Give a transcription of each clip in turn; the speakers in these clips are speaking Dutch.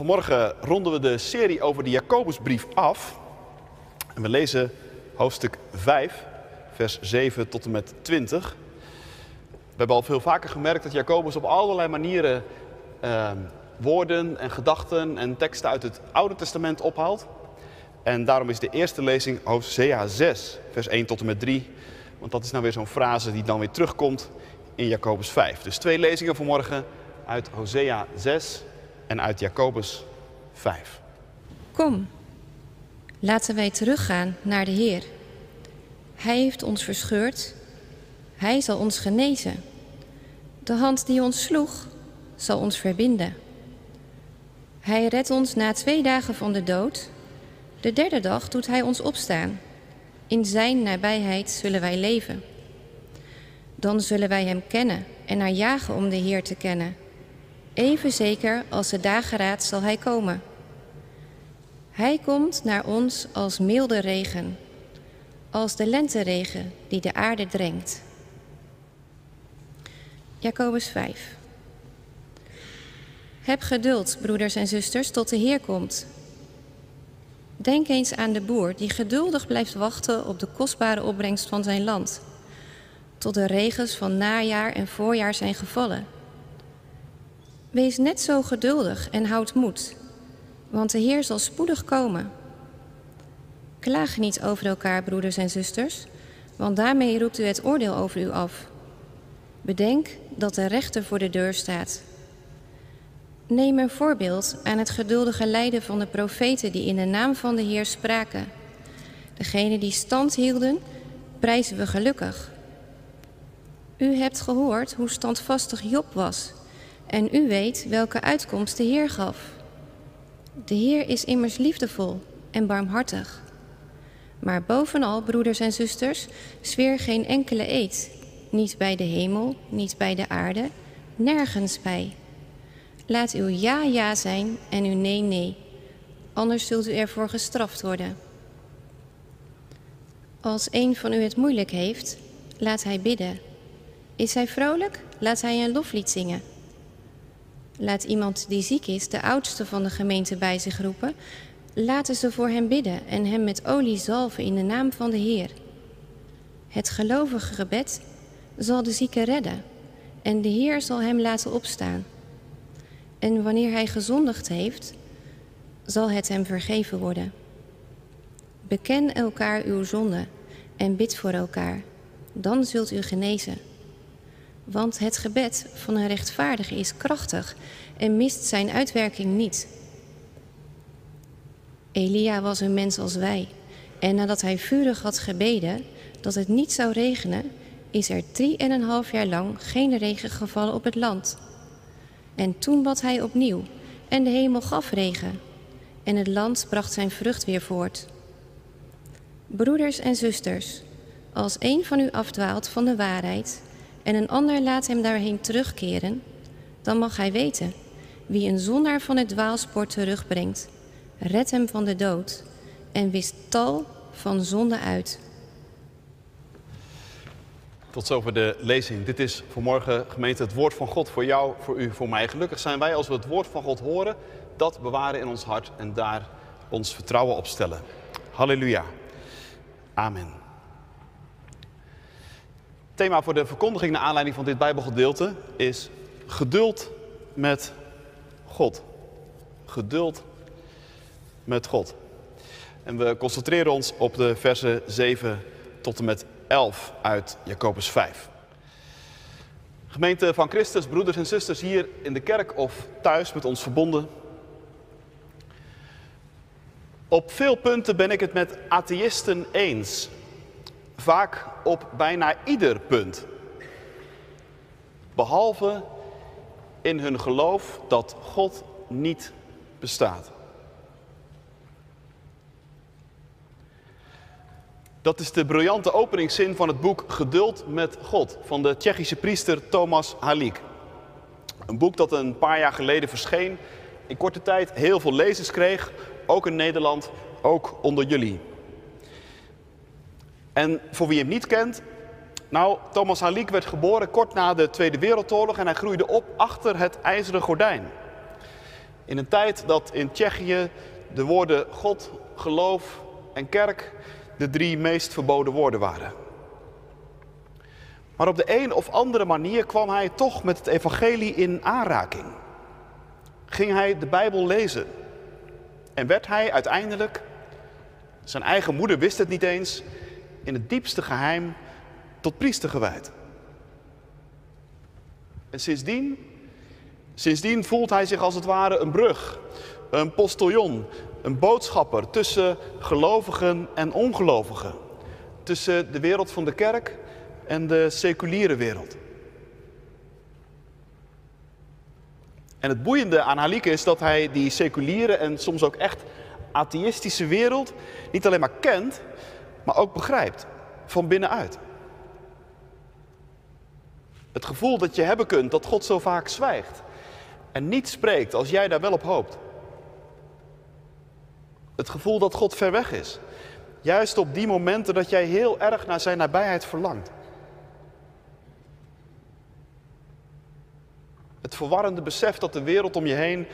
Vanmorgen ronden we de serie over de Jacobusbrief af. En we lezen hoofdstuk 5, vers 7 tot en met 20. We hebben al veel vaker gemerkt dat Jacobus op allerlei manieren eh, woorden en gedachten en teksten uit het Oude Testament ophaalt. En daarom is de eerste lezing Hosea 6, vers 1 tot en met 3. Want dat is nou weer zo'n frase die dan weer terugkomt in Jacobus 5. Dus twee lezingen vanmorgen uit Hosea 6 en uit Jacobus 5. Kom, laten wij teruggaan naar de Heer. Hij heeft ons verscheurd, Hij zal ons genezen. De hand die ons sloeg, zal ons verbinden. Hij redt ons na twee dagen van de dood. De derde dag doet Hij ons opstaan. In Zijn nabijheid zullen wij leven. Dan zullen wij Hem kennen en naar jagen om de Heer te kennen. Even zeker als de dageraad zal Hij komen. Hij komt naar ons als milde regen, als de lenteregen die de aarde drenkt. Jacobus 5. Heb geduld, broeders en zusters, tot de Heer komt. Denk eens aan de boer die geduldig blijft wachten op de kostbare opbrengst van zijn land, tot de regens van najaar en voorjaar zijn gevallen. Wees net zo geduldig en houd moed, want de Heer zal spoedig komen. Klaag niet over elkaar, broeders en zusters, want daarmee roept u het oordeel over u af. Bedenk dat de rechter voor de deur staat. Neem een voorbeeld aan het geduldige lijden van de profeten die in de naam van de Heer spraken. Degenen die stand hielden, prijzen we gelukkig. U hebt gehoord hoe standvastig Job was en u weet welke uitkomst de Heer gaf. De Heer is immers liefdevol en barmhartig. Maar bovenal, broeders en zusters, zweer geen enkele eed, niet bij de hemel, niet bij de aarde, nergens bij. Laat uw ja ja zijn en uw nee nee, anders zult u ervoor gestraft worden. Als een van u het moeilijk heeft, laat hij bidden. Is hij vrolijk? Laat hij een loflied zingen. Laat iemand die ziek is, de oudste van de gemeente, bij zich roepen. Laten ze voor hem bidden en hem met olie zalven in de naam van de Heer. Het gelovige gebed zal de zieke redden en de Heer zal hem laten opstaan. En wanneer hij gezondigd heeft, zal het hem vergeven worden. Beken elkaar uw zonde en bid voor elkaar, dan zult u genezen. Want het gebed van een rechtvaardige is krachtig en mist zijn uitwerking niet. Elia was een mens als wij. En nadat hij vurig had gebeden dat het niet zou regenen, is er drie en een half jaar lang geen regen gevallen op het land. En toen bad hij opnieuw, en de hemel gaf regen, en het land bracht zijn vrucht weer voort. Broeders en zusters, als een van u afdwaalt van de waarheid en een ander laat hem daarheen terugkeren, dan mag hij weten, wie een zondaar van het dwaalspoor terugbrengt, red hem van de dood en wist tal van zonde uit. Tot zover de lezing. Dit is vanmorgen gemeente het woord van God voor jou, voor u, voor mij. Gelukkig zijn wij als we het woord van God horen, dat bewaren in ons hart en daar ons vertrouwen op stellen. Halleluja. Amen. Thema voor de verkondiging naar aanleiding van dit Bijbelgedeelte is geduld met God. Geduld met God. En we concentreren ons op de versen 7 tot en met 11 uit Jacobus 5. Gemeente van Christus, broeders en zusters hier in de kerk of thuis met ons verbonden. Op veel punten ben ik het met atheïsten eens. Vaak op bijna ieder punt. Behalve in hun geloof dat God niet bestaat. Dat is de briljante openingszin van het boek Geduld met God van de Tsjechische priester Thomas Halik. Een boek dat een paar jaar geleden verscheen, in korte tijd heel veel lezers kreeg, ook in Nederland, ook onder jullie. En voor wie hem niet kent, nou, Thomas Halik werd geboren kort na de Tweede Wereldoorlog en hij groeide op achter het ijzeren gordijn. In een tijd dat in Tsjechië de woorden God, geloof en kerk de drie meest verboden woorden waren. Maar op de een of andere manier kwam hij toch met het evangelie in aanraking. Ging hij de Bijbel lezen. En werd hij uiteindelijk, zijn eigen moeder wist het niet eens, in het diepste geheim tot priester gewijd. En sindsdien, sindsdien voelt hij zich als het ware een brug, een postiljon, een boodschapper tussen gelovigen en ongelovigen. Tussen de wereld van de kerk en de seculiere wereld. En het boeiende aan Halik is dat hij die seculiere en soms ook echt atheïstische wereld niet alleen maar kent, maar ook begrijpt van binnenuit. Het gevoel dat je hebben kunt dat God zo vaak zwijgt en niet spreekt als jij daar wel op hoopt. Het gevoel dat God ver weg is. Juist op die momenten dat jij heel erg naar zijn nabijheid verlangt. Het verwarrende besef dat de wereld om je heen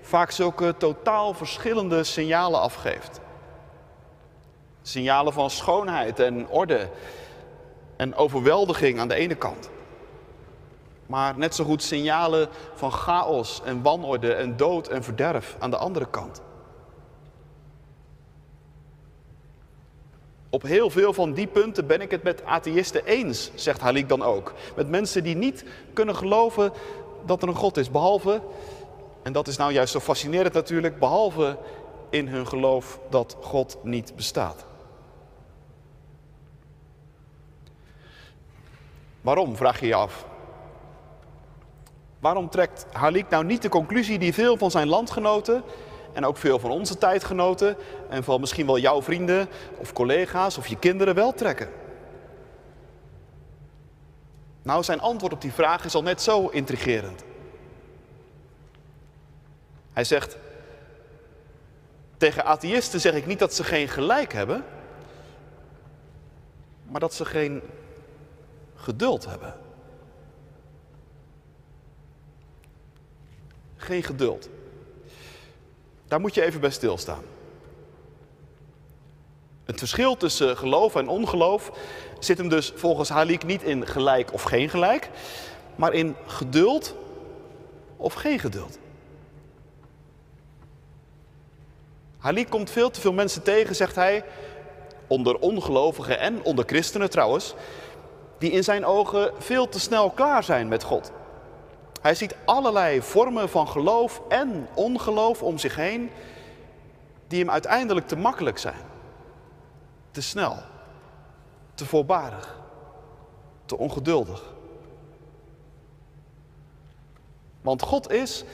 vaak zulke totaal verschillende signalen afgeeft. Signalen van schoonheid en orde en overweldiging aan de ene kant. Maar net zo goed signalen van chaos en wanorde en dood en verderf aan de andere kant. Op heel veel van die punten ben ik het met atheïsten eens, zegt Halik dan ook. Met mensen die niet kunnen geloven dat er een God is, behalve, en dat is nou juist zo fascinerend natuurlijk, behalve in hun geloof dat God niet bestaat. Waarom, vraag je je af. Waarom trekt Halik nou niet de conclusie die veel van zijn landgenoten en ook veel van onze tijdgenoten en van misschien wel jouw vrienden of collega's of je kinderen wel trekken? Nou, zijn antwoord op die vraag is al net zo intrigerend. Hij zegt, tegen atheïsten zeg ik niet dat ze geen gelijk hebben, maar dat ze geen geduld hebben. Geen geduld. Daar moet je even bij stilstaan. Het verschil tussen geloof en ongeloof zit hem dus volgens Halik niet in gelijk of geen gelijk, maar in geduld of geen geduld. Halik komt veel te veel mensen tegen, zegt hij, onder ongelovigen en onder christenen trouwens, die in zijn ogen veel te snel klaar zijn met God. Hij ziet allerlei vormen van geloof en ongeloof om zich heen, die hem uiteindelijk te makkelijk zijn, te snel, te voorbarig, te ongeduldig. Want God is,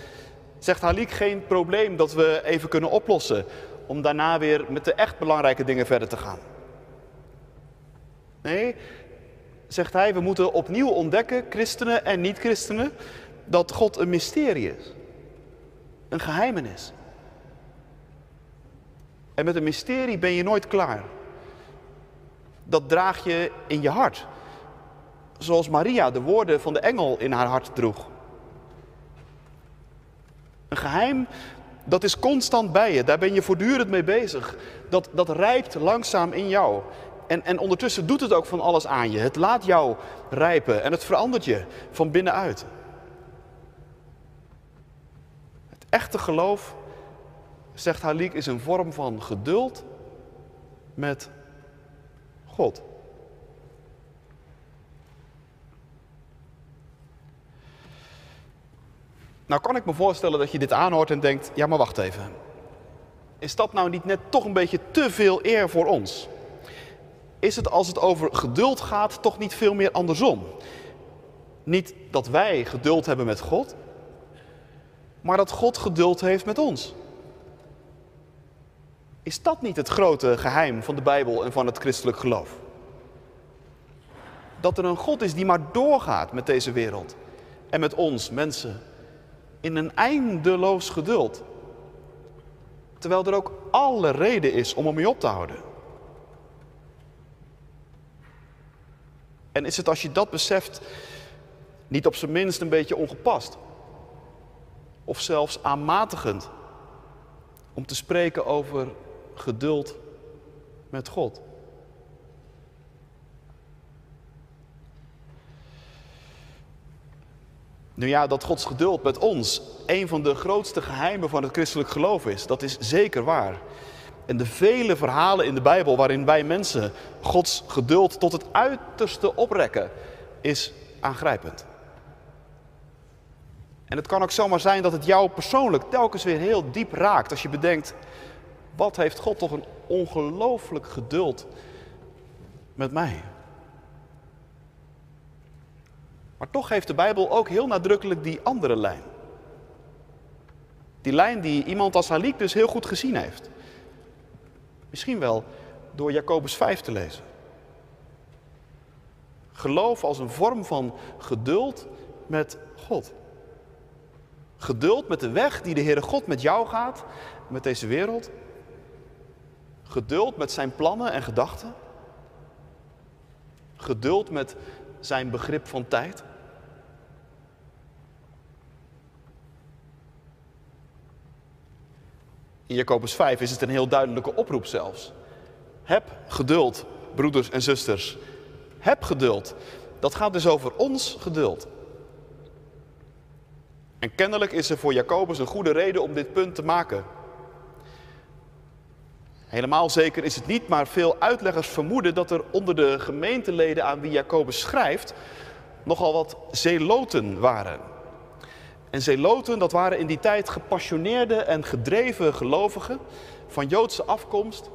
zegt Halik, geen probleem dat we even kunnen oplossen om daarna weer met de echt belangrijke dingen verder te gaan. Nee, zegt hij, we moeten opnieuw ontdekken, christenen en niet-christenen, dat God een mysterie is. Een geheimenis. En met een mysterie ben je nooit klaar. Dat draag je in je hart. Zoals Maria de woorden van de engel in haar hart droeg. Een geheim, dat is constant bij je. Daar ben je voortdurend mee bezig. Dat, dat rijpt langzaam in jou. En, en ondertussen doet het ook van alles aan je. Het laat jou rijpen en het verandert je van binnenuit. Het echte geloof, zegt Halik, is een vorm van geduld met God. Nou kan ik me voorstellen dat je dit aanhoort en denkt, ja maar wacht even. Is dat nou niet net toch een beetje te veel eer voor ons? Is het als het over geduld gaat toch niet veel meer andersom? Niet dat wij geduld hebben met God, maar dat God geduld heeft met ons. Is dat niet het grote geheim van de Bijbel en van het christelijk geloof? Dat er een God is die maar doorgaat met deze wereld en met ons, mensen, in een eindeloos geduld. Terwijl er ook alle reden is om ermee op te houden. En is het als je dat beseft niet op zijn minst een beetje ongepast? of zelfs aanmatigend om te spreken over geduld met God. Nu ja, dat Gods geduld met ons een van de grootste geheimen van het christelijk geloof is, dat is zeker waar. En de vele verhalen in de Bijbel waarin wij mensen Gods geduld tot het uiterste oprekken, is aangrijpend. En het kan ook zomaar zijn dat het jou persoonlijk telkens weer heel diep raakt als je bedenkt, wat heeft God toch een ongelooflijk geduld met mij. Maar toch heeft de Bijbel ook heel nadrukkelijk die andere lijn. Die lijn die iemand als Halik dus heel goed gezien heeft. Misschien wel door Jacobus 5 te lezen. Geloof als een vorm van geduld met God. Geduld met de weg die de Heere God met jou gaat, met deze wereld. Geduld met zijn plannen en gedachten. Geduld met zijn begrip van tijd. In Jacobus 5 is het een heel duidelijke oproep zelfs. Heb geduld, broeders en zusters. Heb geduld. Dat gaat dus over ons geduld. En kennelijk is er voor Jacobus een goede reden om dit punt te maken. Helemaal zeker is het niet, maar veel uitleggers vermoeden dat er onder de gemeenteleden aan wie Jacobus schrijft nogal wat zeeloten waren. En zeeloten, dat waren in die tijd gepassioneerde en gedreven gelovigen van Joodse afkomst,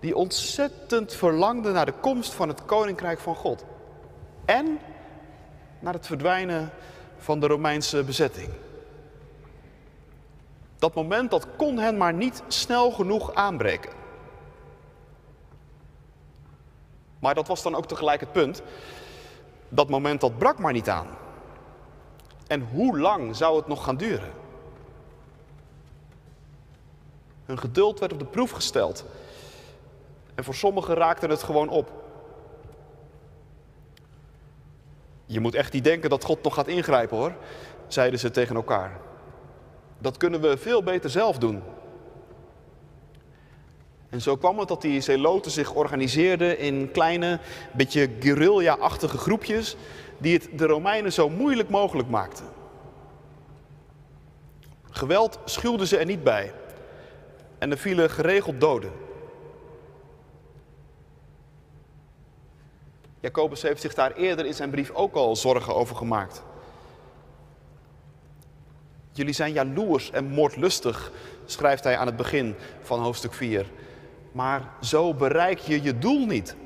die ontzettend verlangden naar de komst van het koninkrijk van God. En naar het verdwijnen van de Romeinse bezetting. Dat moment dat kon hen maar niet snel genoeg aanbreken. Maar dat was dan ook tegelijk het punt. Dat moment dat brak maar niet aan. En hoe lang zou het nog gaan duren? Hun geduld werd op de proef gesteld. En voor sommigen raakte het gewoon op. Je moet echt niet denken dat God nog gaat ingrijpen hoor, zeiden ze tegen elkaar. Dat kunnen we veel beter zelf doen. En zo kwam het dat die zeloten zich organiseerden in kleine, beetje guerrilla-achtige groepjes die het de Romeinen zo moeilijk mogelijk maakten. Geweld schuwden ze er niet bij en er vielen geregeld doden. Jacobus heeft zich daar eerder in zijn brief ook al zorgen over gemaakt. Jullie zijn jaloers en moordlustig, schrijft hij aan het begin van hoofdstuk 4. Maar zo bereik je je doel niet.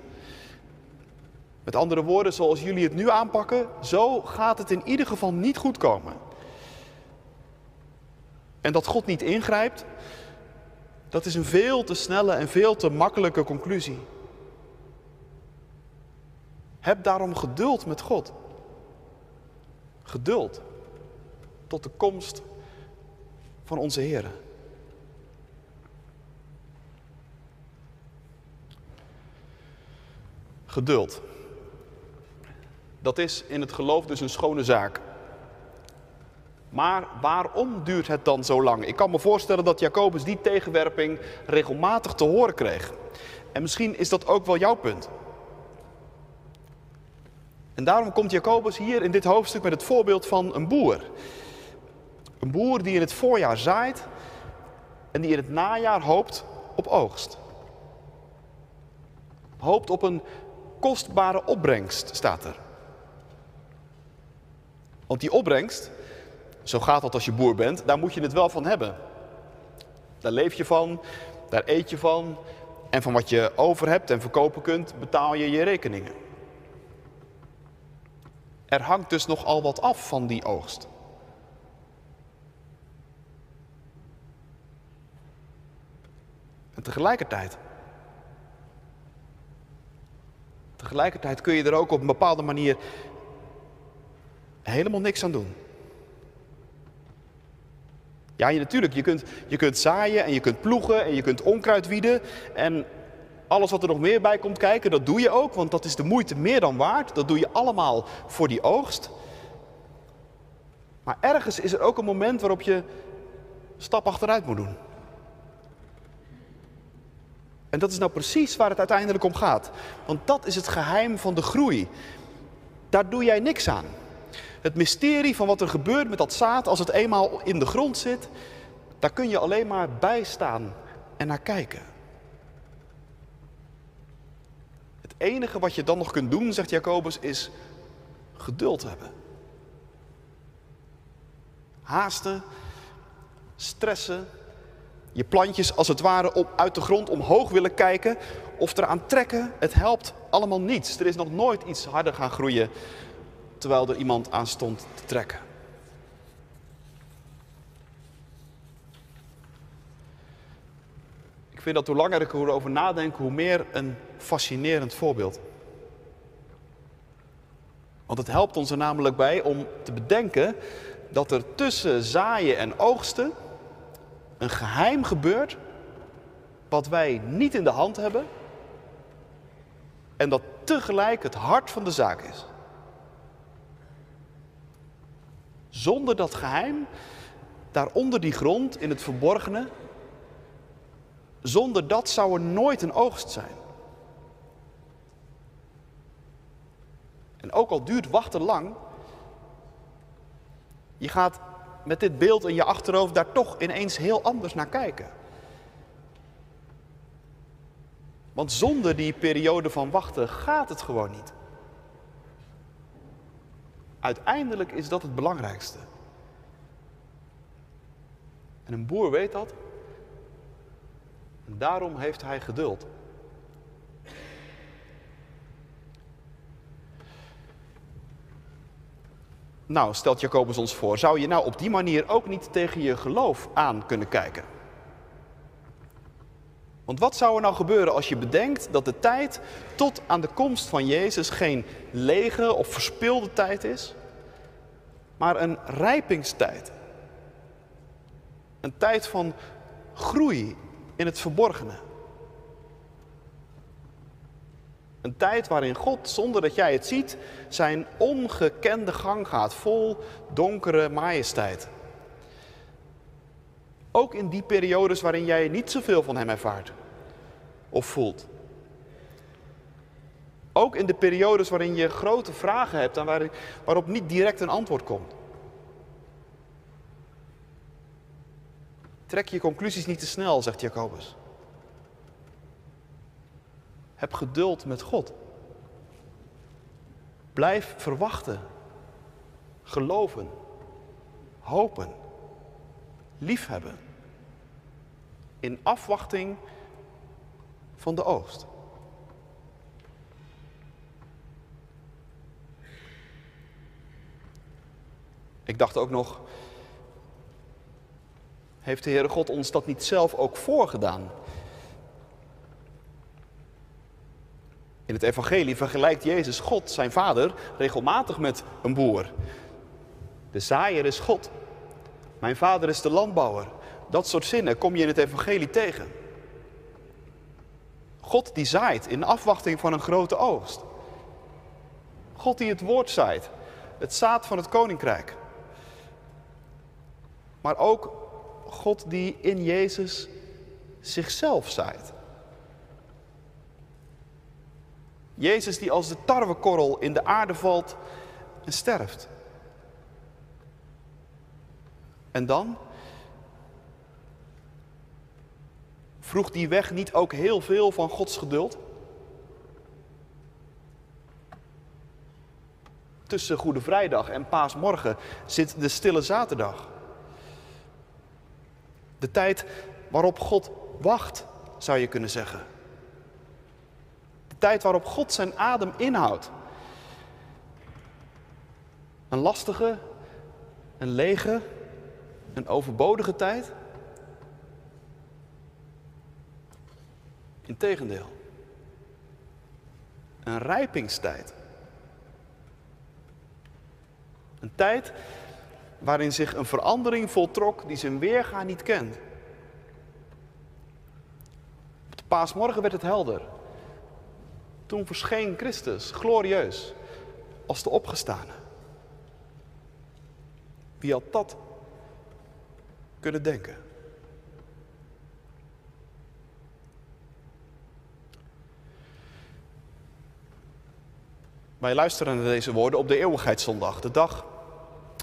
Met andere woorden, zoals jullie het nu aanpakken, zo gaat het in ieder geval niet goed komen. En dat God niet ingrijpt, dat is een veel te snelle en veel te makkelijke conclusie. Heb daarom geduld met God. Geduld tot de komst van onze Heer. Geduld. Dat is in het geloof dus een schone zaak. Maar waarom duurt het dan zo lang? Ik kan me voorstellen dat Jacobus die tegenwerping regelmatig te horen kreeg. En misschien is dat ook wel jouw punt. En daarom komt Jacobus hier in dit hoofdstuk met het voorbeeld van een boer. Een boer die in het voorjaar zaait en die in het najaar hoopt op oogst. Hoopt op een kostbare opbrengst, staat er. Want die opbrengst, zo gaat dat als je boer bent, daar moet je het wel van hebben. Daar leef je van, daar eet je van. En van wat je over hebt en verkopen kunt, betaal je je rekeningen. Er hangt dus nogal wat af van die oogst. En tegelijkertijd, tegelijkertijd kun je er ook op een bepaalde manier helemaal niks aan doen. Ja, je, natuurlijk, je kunt, je kunt zaaien en je kunt ploegen en je kunt onkruid wieden. En alles wat er nog meer bij komt kijken, dat doe je ook, want dat is de moeite meer dan waard. Dat doe je allemaal voor die oogst. Maar ergens is er ook een moment waarop je stap achteruit moet doen. En dat is nou precies waar het uiteindelijk om gaat. Want dat is het geheim van de groei. Daar doe jij niks aan. Het mysterie van wat er gebeurt met dat zaad als het eenmaal in de grond zit, daar kun je alleen maar bij staan en naar kijken. Het enige wat je dan nog kunt doen, zegt Jacobus, is geduld hebben. Haasten, stressen, je plantjes als het ware op, uit de grond omhoog willen kijken of eraan trekken, het helpt allemaal niets. Er is nog nooit iets harder gaan groeien terwijl er iemand aan stond te trekken. Ik vind dat hoe langer ik erover nadenk, hoe meer een fascinerend voorbeeld. Want het helpt ons er namelijk bij om te bedenken dat er tussen zaaien en oogsten een geheim gebeurt wat wij niet in de hand hebben en dat tegelijk het hart van de zaak is. Zonder dat geheim, daaronder die grond, in het verborgene, zonder dat zou er nooit een oogst zijn. En ook al duurt wachten lang, je gaat met dit beeld in je achterhoofd daar toch ineens heel anders naar kijken. Want zonder die periode van wachten gaat het gewoon niet. Uiteindelijk is dat het belangrijkste. En een boer weet dat. En daarom heeft hij geduld. Nou, stelt Jacobus ons voor, zou je nou op die manier ook niet tegen je geloof aan kunnen kijken? Want wat zou er nou gebeuren als je bedenkt dat de tijd tot aan de komst van Jezus geen lege of verspilde tijd is, maar een rijpingstijd? Een tijd van groei in het verborgene. Een tijd waarin God, zonder dat jij het ziet, zijn ongekende gang gaat, vol donkere majesteit. Ook in die periodes waarin jij niet zoveel van Hem ervaart of voelt. Ook in de periodes waarin je grote vragen hebt en waarop niet direct een antwoord komt. Trek je conclusies niet te snel, zegt Jacobus. Heb geduld met God. Blijf verwachten, geloven, hopen, liefhebben. In afwachting van de oogst. Ik dacht ook nog, heeft de Heere God ons dat niet zelf ook voorgedaan? In het evangelie vergelijkt Jezus God, zijn vader, regelmatig met een boer. De zaaier is God. Mijn vader is de landbouwer. Dat soort zinnen kom je in het evangelie tegen. God die zaait in afwachting van een grote oogst. God die het woord zaait, het zaad van het koninkrijk. Maar ook God die in Jezus zichzelf zaait. Jezus die als de tarwekorrel in de aarde valt en sterft. En dan? Vroeg die weg niet ook heel veel van Gods geduld? Tussen Goede Vrijdag en Paasmorgen zit de Stille Zaterdag. De tijd waarop God wacht, zou je kunnen zeggen tijd waarop God zijn adem inhoudt. Een lastige, een lege, een overbodige tijd? Integendeel. Een rijpingstijd. Een tijd waarin zich een verandering voltrok die zijn weerga niet kent. Op de paasmorgen werd het helder. Toen verscheen Christus glorieus als de opgestane. Wie had dat kunnen denken? Wij luisteren naar deze woorden op de Eeuwigheidszondag, de dag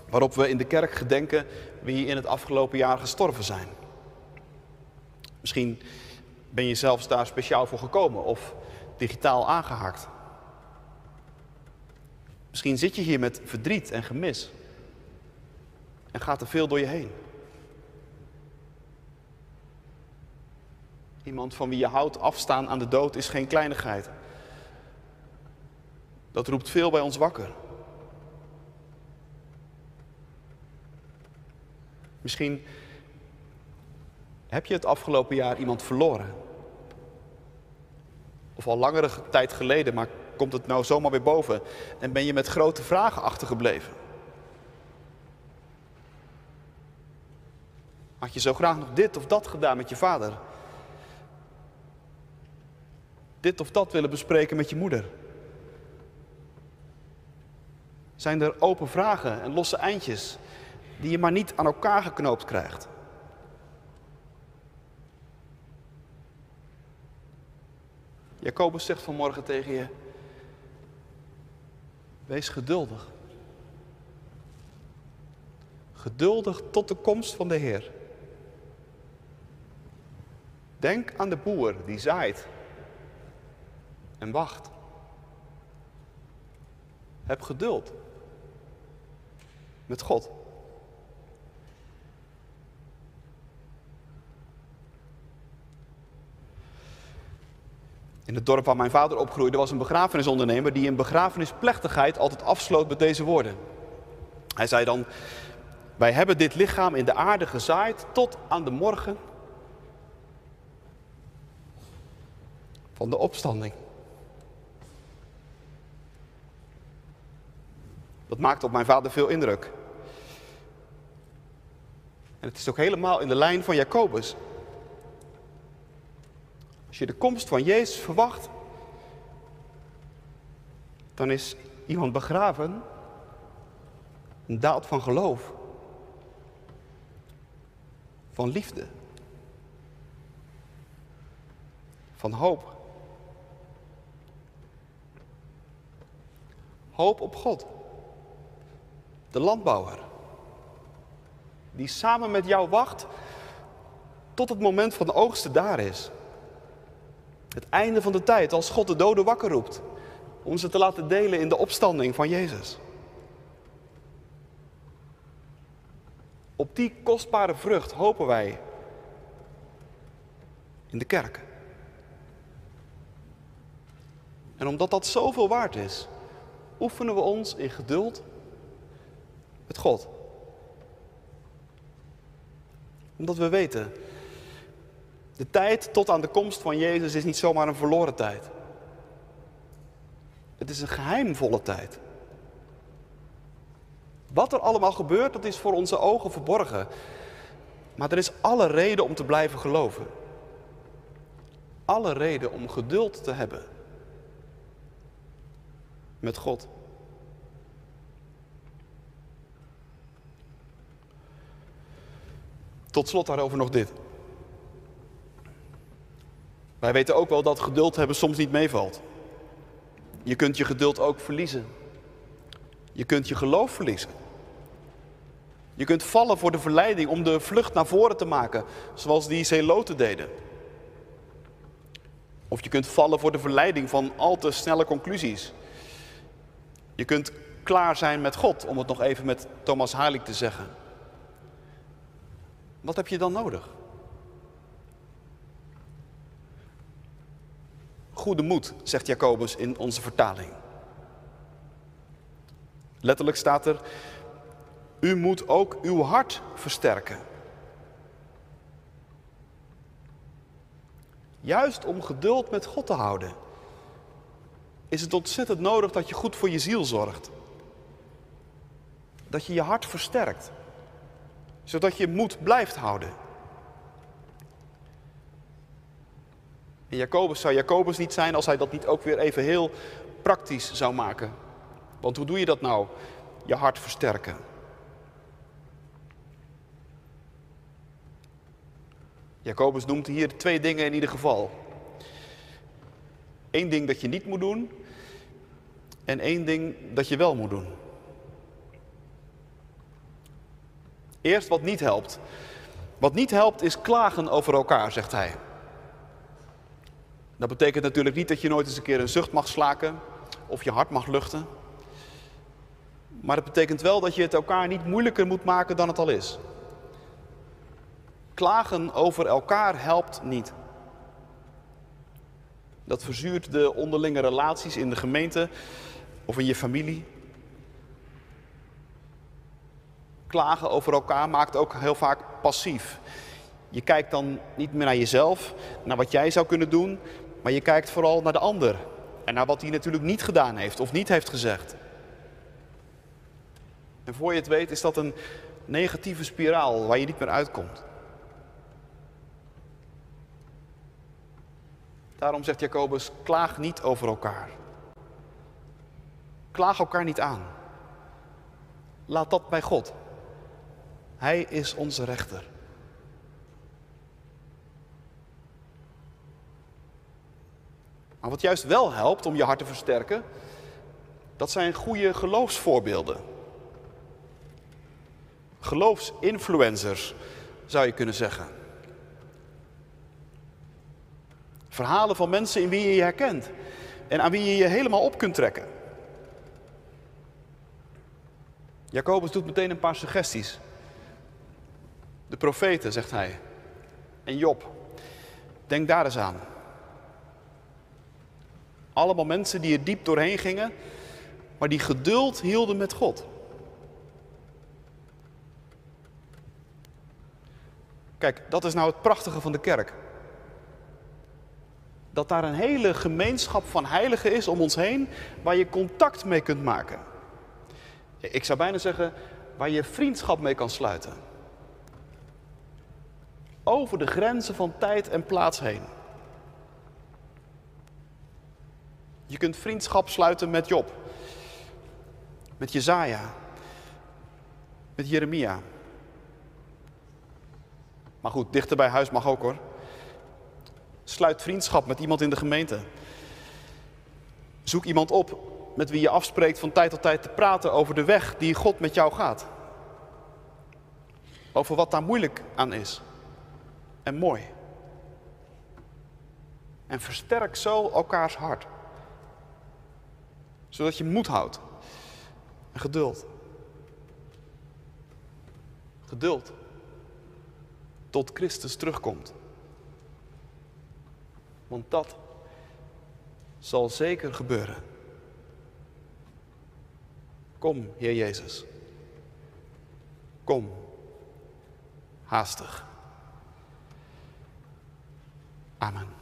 waarop we in de kerk gedenken wie in het afgelopen jaar gestorven zijn. Misschien ben je zelfs daar speciaal voor gekomen of digitaal aangehaakt. Misschien zit je hier met verdriet en gemis en gaat er veel door je heen. Iemand van wie je houdt afstaan aan de dood is geen kleinigheid. Dat roept veel bij ons wakker. Misschien heb je het afgelopen jaar iemand verloren. Of al langere tijd geleden, maar komt het nou zomaar weer boven en ben je met grote vragen achtergebleven. Had je zo graag nog dit of dat gedaan met je vader? Dit of dat willen bespreken met je moeder? Zijn er open vragen en losse eindjes die je maar niet aan elkaar geknoopt krijgt? Jacobus zegt vanmorgen tegen je: Wees geduldig. Geduldig tot de komst van de Heer. Denk aan de boer die zaait en wacht. Heb geduld met God. In het dorp waar mijn vader opgroeide was een begrafenisondernemer die een begrafenisplechtigheid altijd afsloot met deze woorden. Hij zei dan, wij hebben dit lichaam in de aarde gezaaid tot aan de morgen van de opstanding. Dat maakte op mijn vader veel indruk. En het is ook helemaal in de lijn van Jacobus. Als je de komst van Jezus verwacht, dan is iemand begraven een daad van geloof, van liefde, van hoop. Hoop op God, de landbouwer, die samen met jou wacht tot het moment van de oogsten daar is. Het einde van de tijd, als God de doden wakker roept. Om ze te laten delen in de opstanding van Jezus. Op die kostbare vrucht hopen wij in de kerk. En omdat dat zoveel waard is, oefenen we ons in geduld met God. Omdat we weten de tijd tot aan de komst van Jezus is niet zomaar een verloren tijd. Het is een geheimvolle tijd. Wat er allemaal gebeurt, dat is voor onze ogen verborgen. Maar er is alle reden om te blijven geloven. Alle reden om geduld te hebben met God. Tot slot daarover nog dit. Wij weten ook wel dat geduld hebben soms niet meevalt. Je kunt je geduld ook verliezen. Je kunt je geloof verliezen. Je kunt vallen voor de verleiding om de vlucht naar voren te maken, zoals die zeeloten deden. Of je kunt vallen voor de verleiding van al te snelle conclusies. Je kunt klaar zijn met God, om het nog even met Thomas Harlik te zeggen. Wat heb je dan nodig? Goede moed, zegt Jacobus in onze vertaling. Letterlijk staat er, u moet ook uw hart versterken. Juist om geduld met God te houden, is het ontzettend nodig dat je goed voor je ziel zorgt. Dat je je hart versterkt, zodat je moed blijft houden. En Jacobus zou Jacobus niet zijn als hij dat niet ook weer even heel praktisch zou maken. Want hoe doe je dat nou? Je hart versterken. Jacobus noemt hier twee dingen in ieder geval. Eén ding dat je niet moet doen en één ding dat je wel moet doen. Eerst wat niet helpt. Wat niet helpt is klagen over elkaar, zegt hij. Dat betekent natuurlijk niet dat je nooit eens een keer een zucht mag slaken of je hart mag luchten. Maar het betekent wel dat je het elkaar niet moeilijker moet maken dan het al is. Klagen over elkaar helpt niet. Dat verzuurt de onderlinge relaties in de gemeente of in je familie. Klagen over elkaar maakt ook heel vaak passief. Je kijkt dan niet meer naar jezelf, naar wat jij zou kunnen doen, maar je kijkt vooral naar de ander. En naar wat hij natuurlijk niet gedaan heeft of niet heeft gezegd. En voor je het weet is dat een negatieve spiraal waar je niet meer uitkomt. Daarom zegt Jacobus, klaag niet over elkaar. Klaag elkaar niet aan. Laat dat bij God. Hij is onze rechter. Maar wat juist wel helpt om je hart te versterken, dat zijn goede geloofsvoorbeelden. Geloofsinfluencers, zou je kunnen zeggen. Verhalen van mensen in wie je je herkent en aan wie je je helemaal op kunt trekken. Jacobus doet meteen een paar suggesties. De profeten, zegt hij. En Job. Denk daar eens aan. Allemaal mensen die er diep doorheen gingen, maar die geduld hielden met God. Kijk, dat is nou het prachtige van de kerk. Dat daar een hele gemeenschap van heiligen is om ons heen, waar je contact mee kunt maken. Ik zou bijna zeggen, waar je vriendschap mee kan sluiten. Over de grenzen van tijd en plaats heen. Je kunt vriendschap sluiten met Job, met Jezaja, met Jeremia. Maar goed, dichter bij huis mag ook hoor. Sluit vriendschap met iemand in de gemeente. Zoek iemand op met wie je afspreekt van tijd tot tijd te praten over de weg die God met jou gaat. Over wat daar moeilijk aan is. En mooi. En versterk zo elkaars hart. Zodat je moed houdt. En geduld. Geduld. Tot Christus terugkomt. Want dat zal zeker gebeuren. Kom, Heer Jezus. Kom, haastig. Amen.